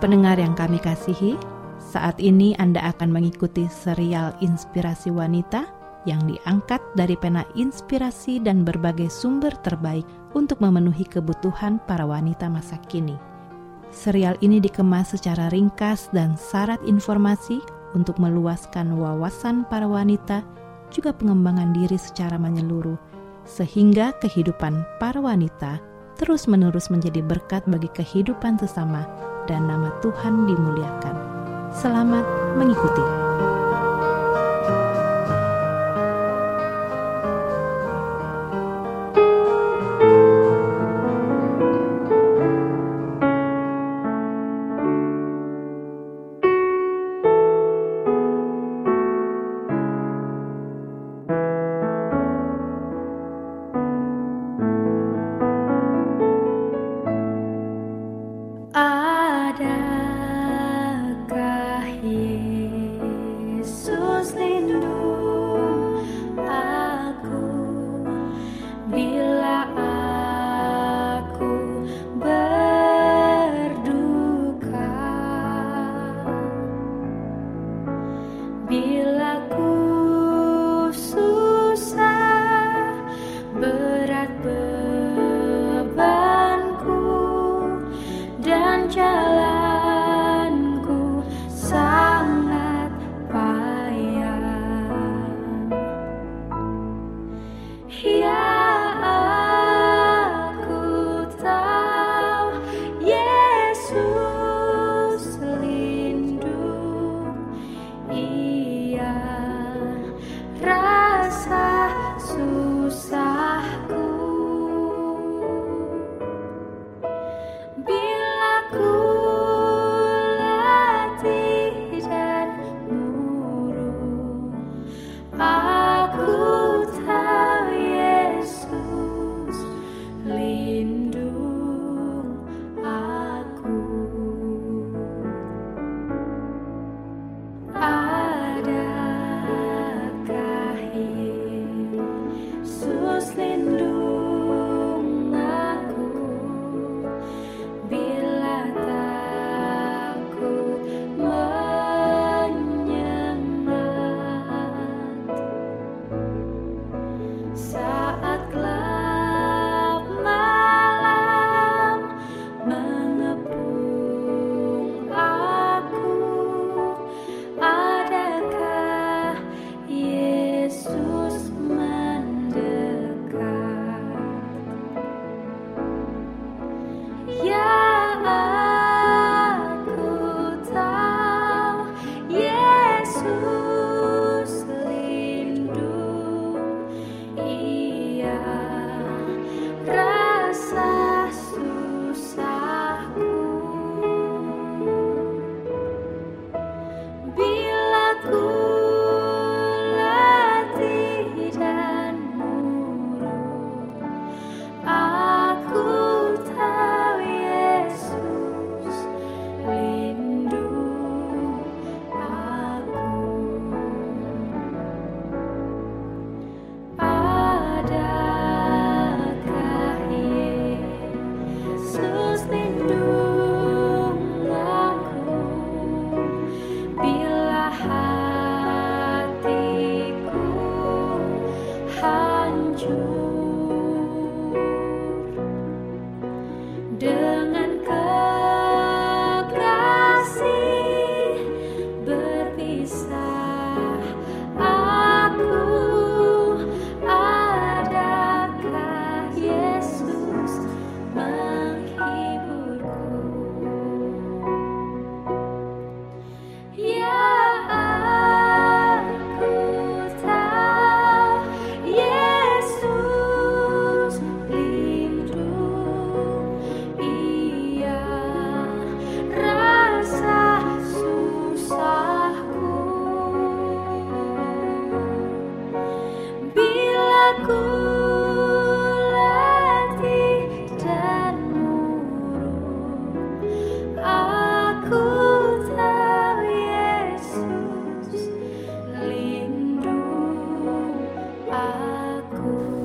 Pendengar yang kami kasihi, saat ini Anda akan mengikuti serial Inspirasi Wanita yang diangkat dari pena inspirasi dan berbagai sumber terbaik untuk memenuhi kebutuhan para wanita masa kini. Serial ini dikemas secara ringkas dan syarat informasi untuk meluaskan wawasan para wanita, juga pengembangan diri secara menyeluruh, sehingga kehidupan para wanita terus-menerus menjadi berkat bagi kehidupan sesama dan nama Tuhan dimuliakan. Selamat mengikuti.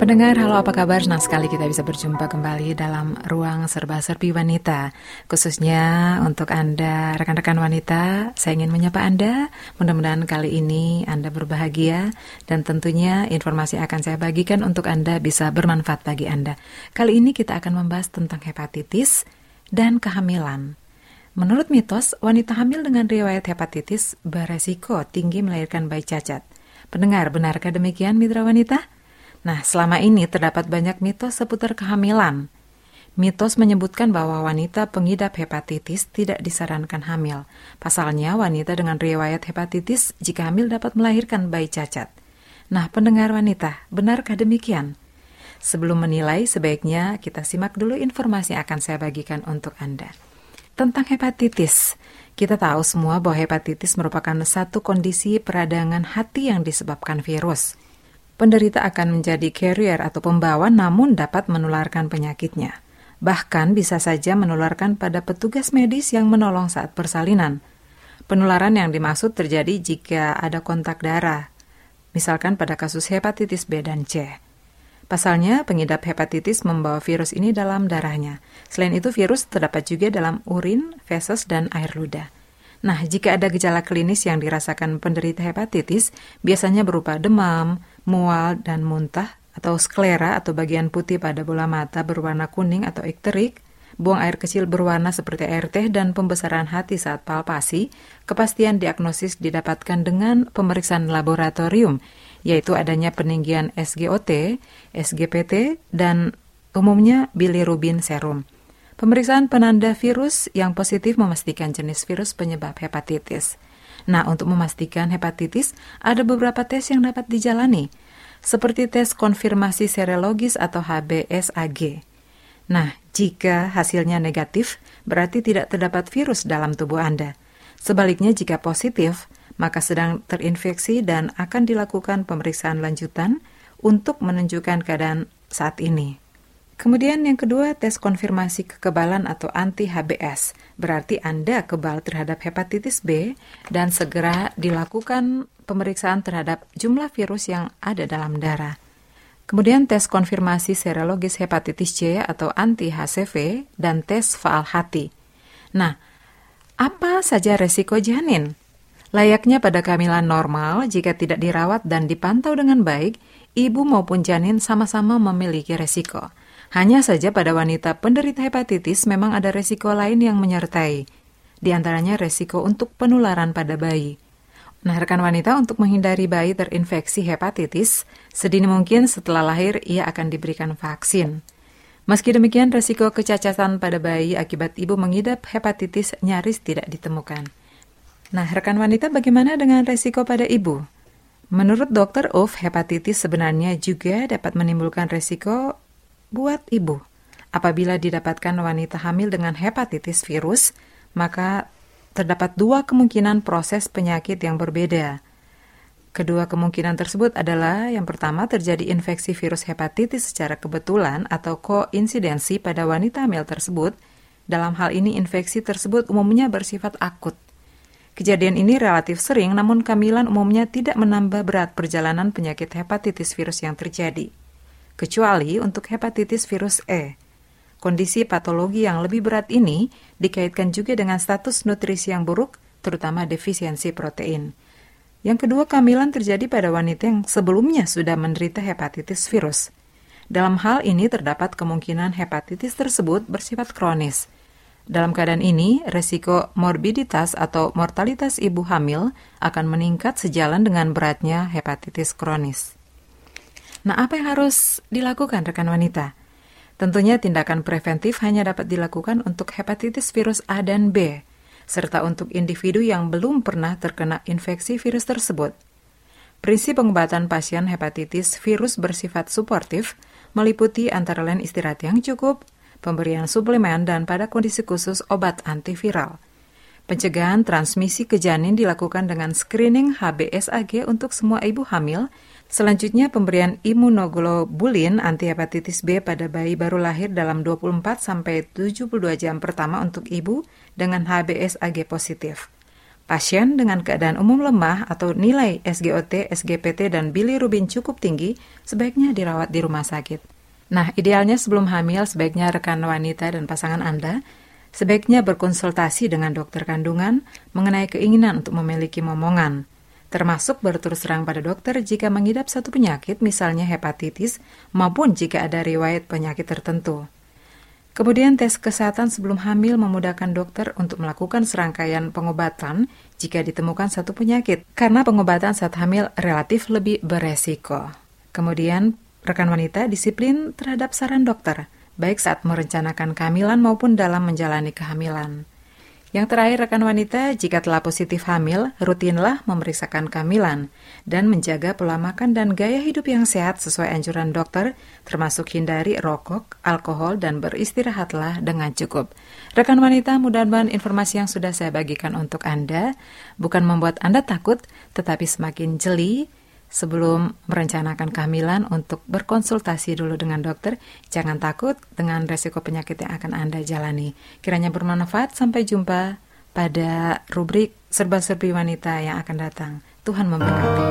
Pendengar, halo apa kabar? Senang sekali kita bisa berjumpa kembali dalam ruang serba-serbi wanita. Khususnya untuk Anda, rekan-rekan wanita, saya ingin menyapa Anda. Mudah-mudahan kali ini Anda berbahagia dan tentunya informasi akan saya bagikan untuk Anda bisa bermanfaat bagi Anda. Kali ini kita akan membahas tentang hepatitis dan kehamilan. Menurut mitos, wanita hamil dengan riwayat hepatitis beresiko tinggi melahirkan bayi cacat. Pendengar, benarkah demikian mitra wanita? Nah, selama ini terdapat banyak mitos seputar kehamilan. Mitos menyebutkan bahwa wanita pengidap hepatitis tidak disarankan hamil. Pasalnya, wanita dengan riwayat hepatitis jika hamil dapat melahirkan bayi cacat. Nah, pendengar wanita, benarkah demikian? Sebelum menilai, sebaiknya kita simak dulu informasi yang akan saya bagikan untuk Anda. Tentang hepatitis, kita tahu semua bahwa hepatitis merupakan satu kondisi peradangan hati yang disebabkan virus penderita akan menjadi carrier atau pembawa namun dapat menularkan penyakitnya. Bahkan bisa saja menularkan pada petugas medis yang menolong saat persalinan. Penularan yang dimaksud terjadi jika ada kontak darah, misalkan pada kasus hepatitis B dan C. Pasalnya, pengidap hepatitis membawa virus ini dalam darahnya. Selain itu, virus terdapat juga dalam urin, feses, dan air ludah. Nah, jika ada gejala klinis yang dirasakan penderita hepatitis, biasanya berupa demam, mual, dan muntah, atau sklera atau bagian putih pada bola mata berwarna kuning atau ikterik, buang air kecil berwarna seperti air teh dan pembesaran hati saat palpasi, kepastian diagnosis didapatkan dengan pemeriksaan laboratorium, yaitu adanya peninggian SGOT, SGPT, dan umumnya bilirubin serum. Pemeriksaan penanda virus yang positif memastikan jenis virus penyebab hepatitis. Nah, untuk memastikan hepatitis, ada beberapa tes yang dapat dijalani, seperti tes konfirmasi serologis atau HBsAg. Nah, jika hasilnya negatif, berarti tidak terdapat virus dalam tubuh Anda. Sebaliknya, jika positif, maka sedang terinfeksi dan akan dilakukan pemeriksaan lanjutan untuk menunjukkan keadaan saat ini. Kemudian yang kedua, tes konfirmasi kekebalan atau anti-HBS. Berarti Anda kebal terhadap hepatitis B dan segera dilakukan pemeriksaan terhadap jumlah virus yang ada dalam darah. Kemudian tes konfirmasi serologis hepatitis C atau anti-HCV dan tes faal hati. Nah, apa saja resiko janin? Layaknya pada kehamilan normal, jika tidak dirawat dan dipantau dengan baik, ibu maupun janin sama-sama memiliki resiko. Hanya saja pada wanita penderita hepatitis memang ada resiko lain yang menyertai, di antaranya resiko untuk penularan pada bayi. Nah, rekan wanita untuk menghindari bayi terinfeksi hepatitis, sedini mungkin setelah lahir ia akan diberikan vaksin. Meski demikian, resiko kecacatan pada bayi akibat ibu mengidap hepatitis nyaris tidak ditemukan. Nah, rekan wanita bagaimana dengan resiko pada ibu? Menurut dokter Uf, hepatitis sebenarnya juga dapat menimbulkan resiko buat ibu. Apabila didapatkan wanita hamil dengan hepatitis virus, maka terdapat dua kemungkinan proses penyakit yang berbeda. Kedua kemungkinan tersebut adalah yang pertama terjadi infeksi virus hepatitis secara kebetulan atau koinsidensi pada wanita hamil tersebut. Dalam hal ini infeksi tersebut umumnya bersifat akut. Kejadian ini relatif sering namun kehamilan umumnya tidak menambah berat perjalanan penyakit hepatitis virus yang terjadi kecuali untuk hepatitis virus E. Kondisi patologi yang lebih berat ini dikaitkan juga dengan status nutrisi yang buruk, terutama defisiensi protein. Yang kedua, kehamilan terjadi pada wanita yang sebelumnya sudah menderita hepatitis virus. Dalam hal ini terdapat kemungkinan hepatitis tersebut bersifat kronis. Dalam keadaan ini, resiko morbiditas atau mortalitas ibu hamil akan meningkat sejalan dengan beratnya hepatitis kronis. Nah, apa yang harus dilakukan rekan wanita? Tentunya tindakan preventif hanya dapat dilakukan untuk hepatitis virus A dan B, serta untuk individu yang belum pernah terkena infeksi virus tersebut. Prinsip pengobatan pasien hepatitis virus bersifat suportif meliputi antara lain istirahat yang cukup, pemberian suplemen, dan pada kondisi khusus obat antiviral. Pencegahan transmisi ke janin dilakukan dengan screening HBsAg untuk semua ibu hamil Selanjutnya pemberian imunoglobulin antihepatitis B pada bayi baru lahir dalam 24 sampai 72 jam pertama untuk ibu dengan HBsAg positif. Pasien dengan keadaan umum lemah atau nilai SGOT, SGPT, dan bilirubin cukup tinggi sebaiknya dirawat di rumah sakit. Nah, idealnya sebelum hamil sebaiknya rekan wanita dan pasangan Anda sebaiknya berkonsultasi dengan dokter kandungan mengenai keinginan untuk memiliki momongan, termasuk berterus terang pada dokter jika mengidap satu penyakit misalnya hepatitis maupun jika ada riwayat penyakit tertentu. Kemudian tes kesehatan sebelum hamil memudahkan dokter untuk melakukan serangkaian pengobatan jika ditemukan satu penyakit, karena pengobatan saat hamil relatif lebih beresiko. Kemudian, rekan wanita disiplin terhadap saran dokter, baik saat merencanakan kehamilan maupun dalam menjalani kehamilan. Yang terakhir, rekan wanita, jika telah positif hamil, rutinlah memeriksakan kehamilan dan menjaga pola makan dan gaya hidup yang sehat sesuai anjuran dokter, termasuk hindari rokok, alkohol, dan beristirahatlah dengan cukup. Rekan wanita, mudah-mudahan informasi yang sudah saya bagikan untuk Anda bukan membuat Anda takut, tetapi semakin jeli, sebelum merencanakan kehamilan untuk berkonsultasi dulu dengan dokter. Jangan takut dengan resiko penyakit yang akan Anda jalani. Kiranya bermanfaat. Sampai jumpa pada rubrik serba-serbi wanita yang akan datang. Tuhan memberkati.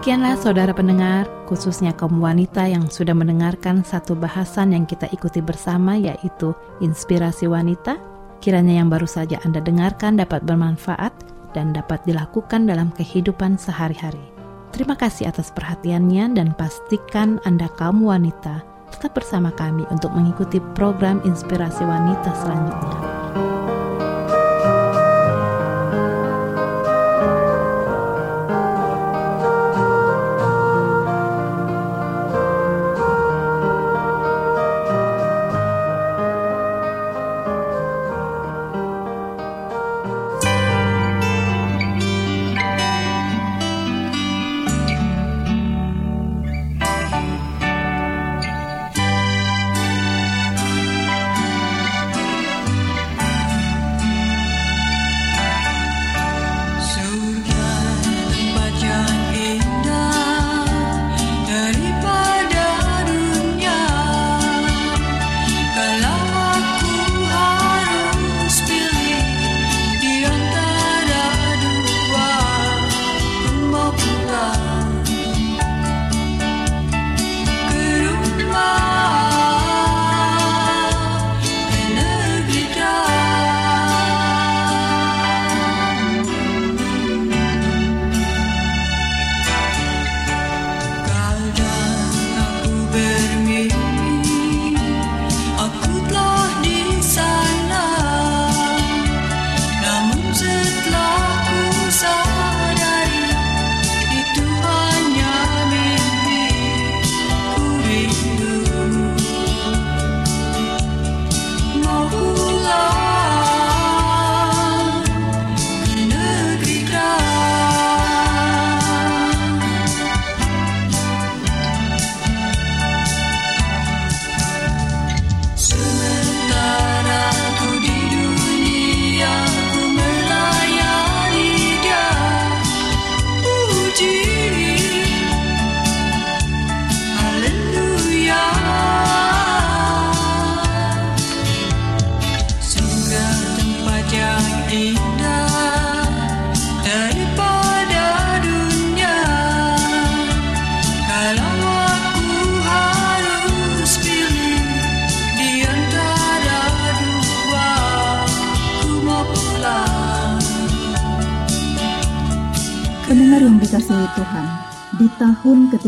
Demikianlah saudara pendengar, khususnya kaum wanita yang sudah mendengarkan satu bahasan yang kita ikuti bersama yaitu inspirasi wanita. Kiranya yang baru saja Anda dengarkan dapat bermanfaat dan dapat dilakukan dalam kehidupan sehari-hari. Terima kasih atas perhatiannya dan pastikan Anda kaum wanita tetap bersama kami untuk mengikuti program inspirasi wanita selanjutnya.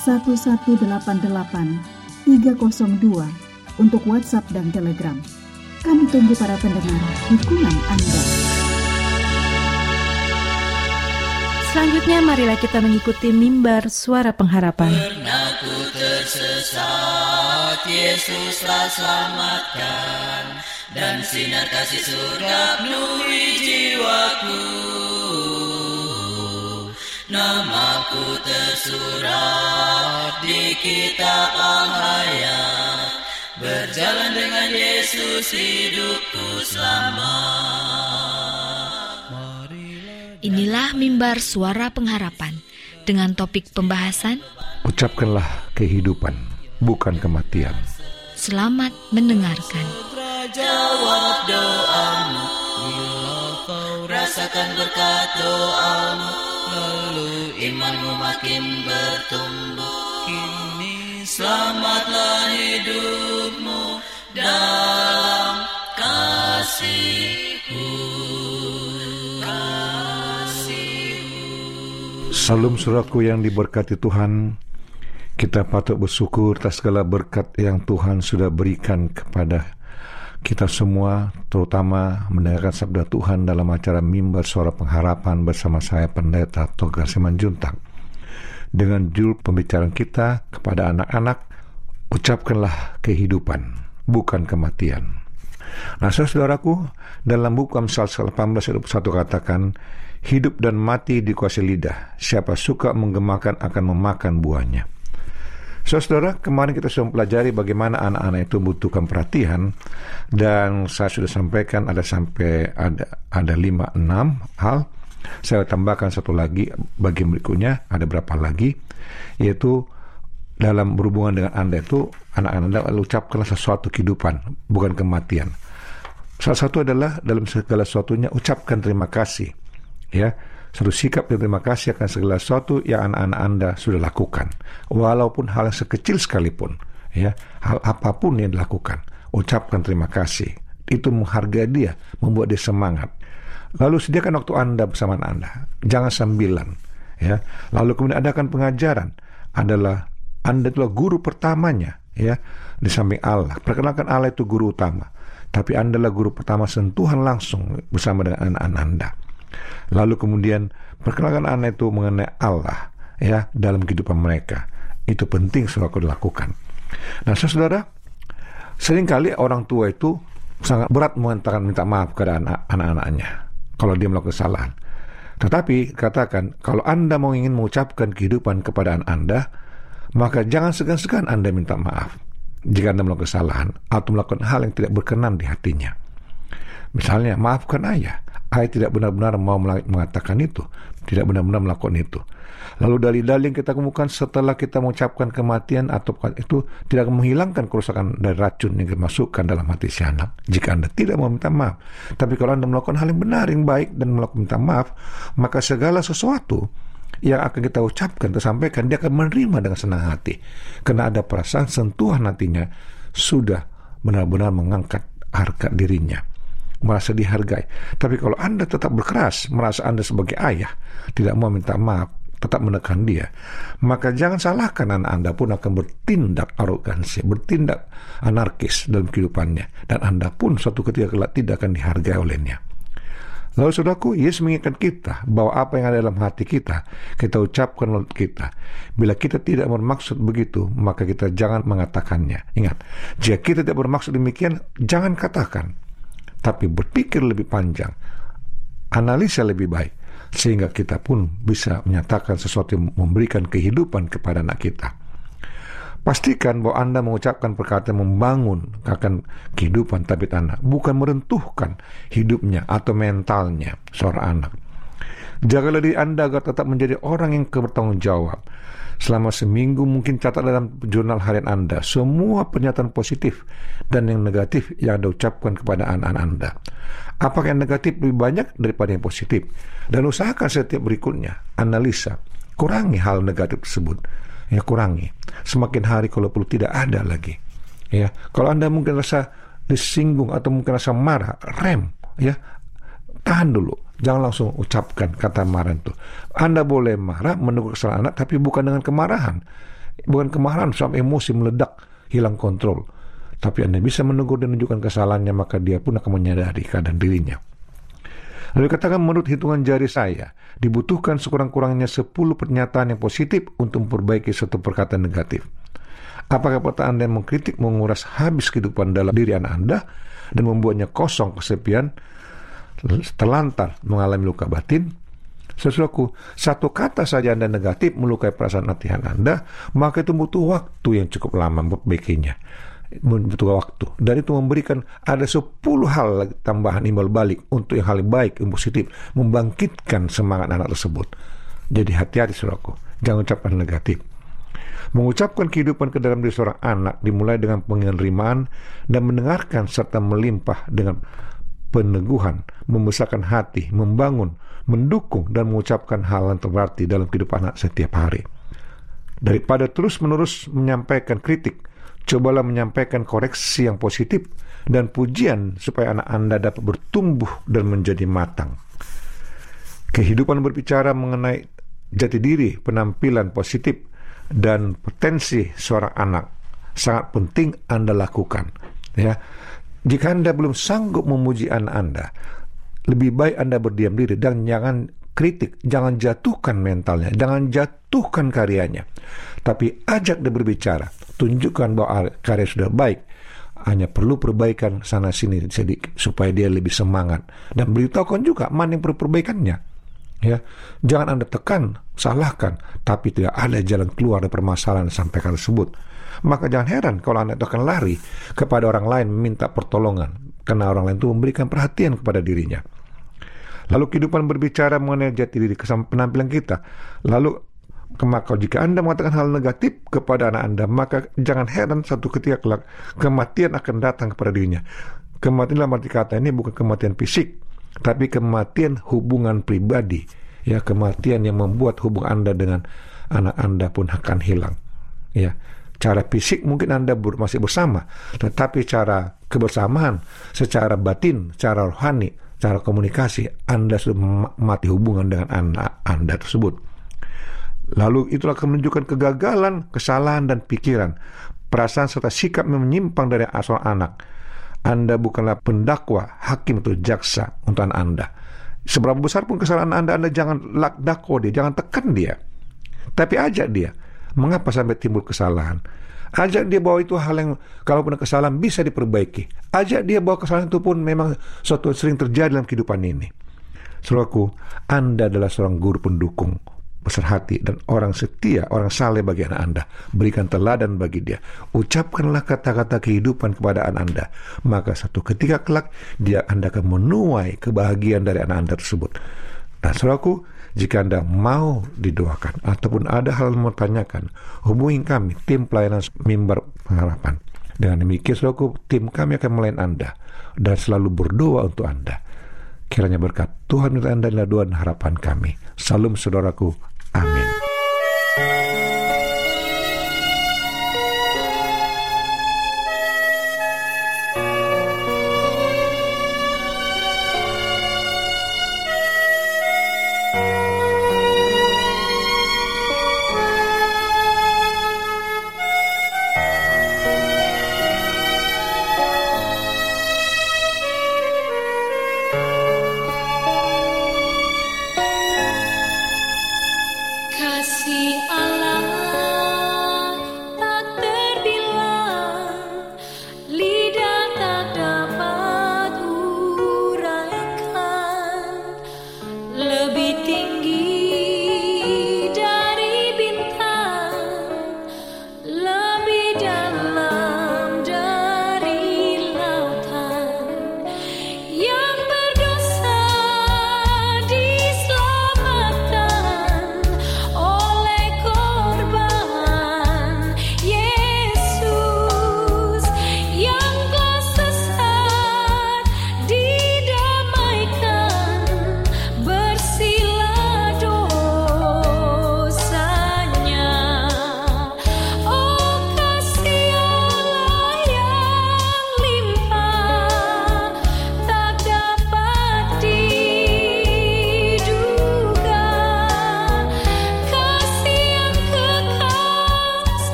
1188 302 untuk WhatsApp dan Telegram. Kami tunggu para pendengar dukungan Anda. Selanjutnya marilah kita mengikuti mimbar suara pengharapan. Pernah ku tersesat, Yesuslah selamatkan, dan sinar kasih surga penuhi jiwaku. Namaku tersurat di kitab al-hayat, berjalan dengan Yesus hidupku selamat. Inilah mimbar suara pengharapan dengan topik pembahasan Ucapkanlah kehidupan, bukan kematian. Selamat mendengarkan. Jawab doamu Bila kau rasakan berkat doamu Lalu imanmu makin bertumbuh selamatlah hidupmu Dalam kasihku. Salam suratku yang diberkati Tuhan, kita patut bersyukur atas segala berkat yang Tuhan sudah berikan kepada kita semua, terutama mendengarkan sabda Tuhan dalam acara mimbar suara pengharapan bersama saya Pendeta Togar Simanjuntak. Dengan judul pembicaraan kita kepada anak-anak, ucapkanlah kehidupan, bukan kematian. Nah, saudaraku, dalam buku Amsal 18 ayat 21 katakan, hidup dan mati dikuasai lidah. Siapa suka menggemakan akan memakan buahnya. Saudara, kemarin kita sudah mempelajari bagaimana anak-anak itu membutuhkan perhatian dan saya sudah sampaikan ada sampai ada ada lima enam hal. Saya tambahkan satu lagi bagian berikutnya ada berapa lagi yaitu dalam berhubungan dengan anda itu anak-anak anda ucapkanlah sesuatu kehidupan bukan kematian. Salah satu adalah dalam segala sesuatunya ucapkan terima kasih ya satu sikap dan terima kasih akan segala sesuatu yang anak-anak Anda sudah lakukan. Walaupun hal yang sekecil sekalipun, ya, hal apa pun yang dilakukan, ucapkan terima kasih. Itu menghargai dia, membuat dia semangat. Lalu sediakan waktu Anda bersama Anda. Jangan sambilan, ya. Lalu kemudian adakan pengajaran adalah Anda itulah guru pertamanya, ya, di samping Allah. Perkenalkan Allah itu guru utama. Tapi Anda adalah guru pertama sentuhan langsung bersama dengan anak-anak Anda. Lalu kemudian perkenalkan anak itu mengenai Allah ya dalam kehidupan mereka. Itu penting selalu dilakukan. Nah, saudara, sering kali orang tua itu sangat berat mengatakan minta maaf kepada anak- anak-anaknya kalau dia melakukan kesalahan. Tetapi katakan, kalau Anda mau ingin mengucapkan kehidupan kepada Anda, maka jangan segan-segan Anda minta maaf jika Anda melakukan kesalahan atau melakukan hal yang tidak berkenan di hatinya. Misalnya, maafkan ayah. Ayah tidak benar-benar mau mengatakan itu, tidak benar-benar melakukan itu. Lalu dalil-dalil yang kita temukan setelah kita mengucapkan kematian atau itu tidak menghilangkan kerusakan dari racun yang dimasukkan dalam hati si anak jika Anda tidak mau minta maaf. Tapi kalau Anda melakukan hal yang benar, yang baik dan melakukan minta maaf, maka segala sesuatu yang akan kita ucapkan, kita sampaikan, dia akan menerima dengan senang hati. Karena ada perasaan sentuhan hatinya sudah benar-benar mengangkat harga dirinya merasa dihargai. Tapi kalau Anda tetap berkeras, merasa Anda sebagai ayah, tidak mau minta maaf, tetap menekan dia, maka jangan salahkan anak Anda pun akan bertindak arogansi, bertindak anarkis dalam kehidupannya. Dan Anda pun suatu ketika kelak tidak akan dihargai olehnya. Lalu saudaraku, Yesus mengingatkan kita bahwa apa yang ada dalam hati kita, kita ucapkan oleh kita. Bila kita tidak bermaksud begitu, maka kita jangan mengatakannya. Ingat, jika kita tidak bermaksud demikian, jangan katakan tapi berpikir lebih panjang, analisa lebih baik, sehingga kita pun bisa menyatakan sesuatu yang memberikan kehidupan kepada anak kita. Pastikan bahwa Anda mengucapkan perkataan membangun akan kehidupan tapi anak, bukan merentuhkan hidupnya atau mentalnya seorang anak. Jagalah diri Anda agar tetap menjadi orang yang bertanggung jawab. Selama seminggu mungkin catat dalam jurnal harian Anda semua pernyataan positif dan yang negatif yang Anda ucapkan kepada anak-anak Anda. Apakah yang negatif lebih banyak daripada yang positif? Dan usahakan setiap berikutnya, analisa, kurangi hal negatif tersebut. Ya kurangi. Semakin hari kalau perlu tidak ada lagi. Ya, kalau Anda mungkin rasa disinggung atau mungkin rasa marah, rem, ya tahan dulu Jangan langsung ucapkan kata marah itu. Anda boleh marah, menegur kesalahan anak, tapi bukan dengan kemarahan. Bukan kemarahan sampai emosi meledak, hilang kontrol. Tapi Anda bisa menegur dan menunjukkan kesalahannya, maka dia pun akan menyadari keadaan dirinya. Lalu katakan menurut hitungan jari saya, dibutuhkan sekurang-kurangnya 10 pernyataan yang positif untuk memperbaiki satu perkataan negatif. Apakah perkataan Anda yang mengkritik menguras habis kehidupan dalam diri anak Anda dan membuatnya kosong, kesepian, terlantar, mengalami luka batin? Sesuatu satu kata saja Anda negatif melukai perasaan hati Anda, maka itu butuh waktu yang cukup lama memperbaikinya membutuhkan waktu. Dan itu memberikan ada 10 hal tambahan imbal balik untuk yang hal baik yang positif membangkitkan semangat anak tersebut. Jadi hati-hati saudaraku. Jangan ucapkan negatif. Mengucapkan kehidupan ke dalam diri seorang anak dimulai dengan penerimaan dan mendengarkan serta melimpah dengan peneguhan membesarkan hati membangun mendukung dan mengucapkan hal yang terberarti dalam kehidupan anak setiap hari. Daripada terus-menerus menyampaikan kritik Cobalah menyampaikan koreksi yang positif dan pujian supaya anak Anda dapat bertumbuh dan menjadi matang. Kehidupan berbicara mengenai jati diri, penampilan positif, dan potensi seorang anak sangat penting Anda lakukan. Ya, jika Anda belum sanggup memuji anak Anda, lebih baik Anda berdiam diri dan jangan kritik, jangan jatuhkan mentalnya, jangan jatuhkan karyanya, tapi ajak dia berbicara tunjukkan bahwa karya sudah baik. Hanya perlu perbaikan sana sini sedikit supaya dia lebih semangat. Dan beritahukan juga mana yang perlu perbaikannya. Ya jangan anda tekan salahkan. Tapi tidak ada jalan keluar dari permasalahan sampai kali tersebut. Maka jangan heran kalau anda akan lari kepada orang lain meminta pertolongan. Karena orang lain itu memberikan perhatian kepada dirinya. Lalu kehidupan berbicara mengenai jati diri penampilan kita. Lalu maka jika Anda mengatakan hal negatif kepada anak Anda, maka jangan heran satu ketika kelak kematian akan datang kepada dirinya. Kematian dalam arti kata ini bukan kematian fisik, tapi kematian hubungan pribadi. Ya, kematian yang membuat hubungan Anda dengan anak Anda pun akan hilang. Ya, cara fisik mungkin Anda masih bersama, tetapi cara kebersamaan secara batin, secara rohani, cara komunikasi Anda sudah mati hubungan dengan anak Anda tersebut. Lalu itulah akan menunjukkan kegagalan, kesalahan, dan pikiran, perasaan serta sikap yang menyimpang dari asal anak. Anda bukanlah pendakwa, hakim atau jaksa untuk anak Anda. Seberapa besar pun kesalahan Anda, Anda jangan dakwa dia, jangan tekan dia. Tapi ajak dia. Mengapa sampai timbul kesalahan? Ajak dia bahwa itu hal yang kalau punya kesalahan bisa diperbaiki. Ajak dia bahwa kesalahan itu pun memang suatu sering terjadi dalam kehidupan ini. Saudaraku, Anda adalah seorang guru pendukung, besar hati dan orang setia, orang saleh bagi anak Anda. Berikan teladan bagi dia. Ucapkanlah kata-kata kehidupan kepada anak Anda. Maka satu ketika kelak dia Anda akan menuai kebahagiaan dari anak Anda tersebut. Nah, saudaraku, jika Anda mau didoakan ataupun ada hal yang mau tanyakan, hubungi kami, tim pelayanan mimbar pengharapan. Dengan demikian, saudaraku, tim kami akan melayan Anda dan selalu berdoa untuk Anda. Kiranya berkat Tuhan minta Anda adalah doa dan harapan kami. Salam saudaraku. Amén.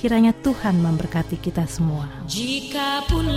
Kiranya Tuhan memberkati kita semua. Jika pun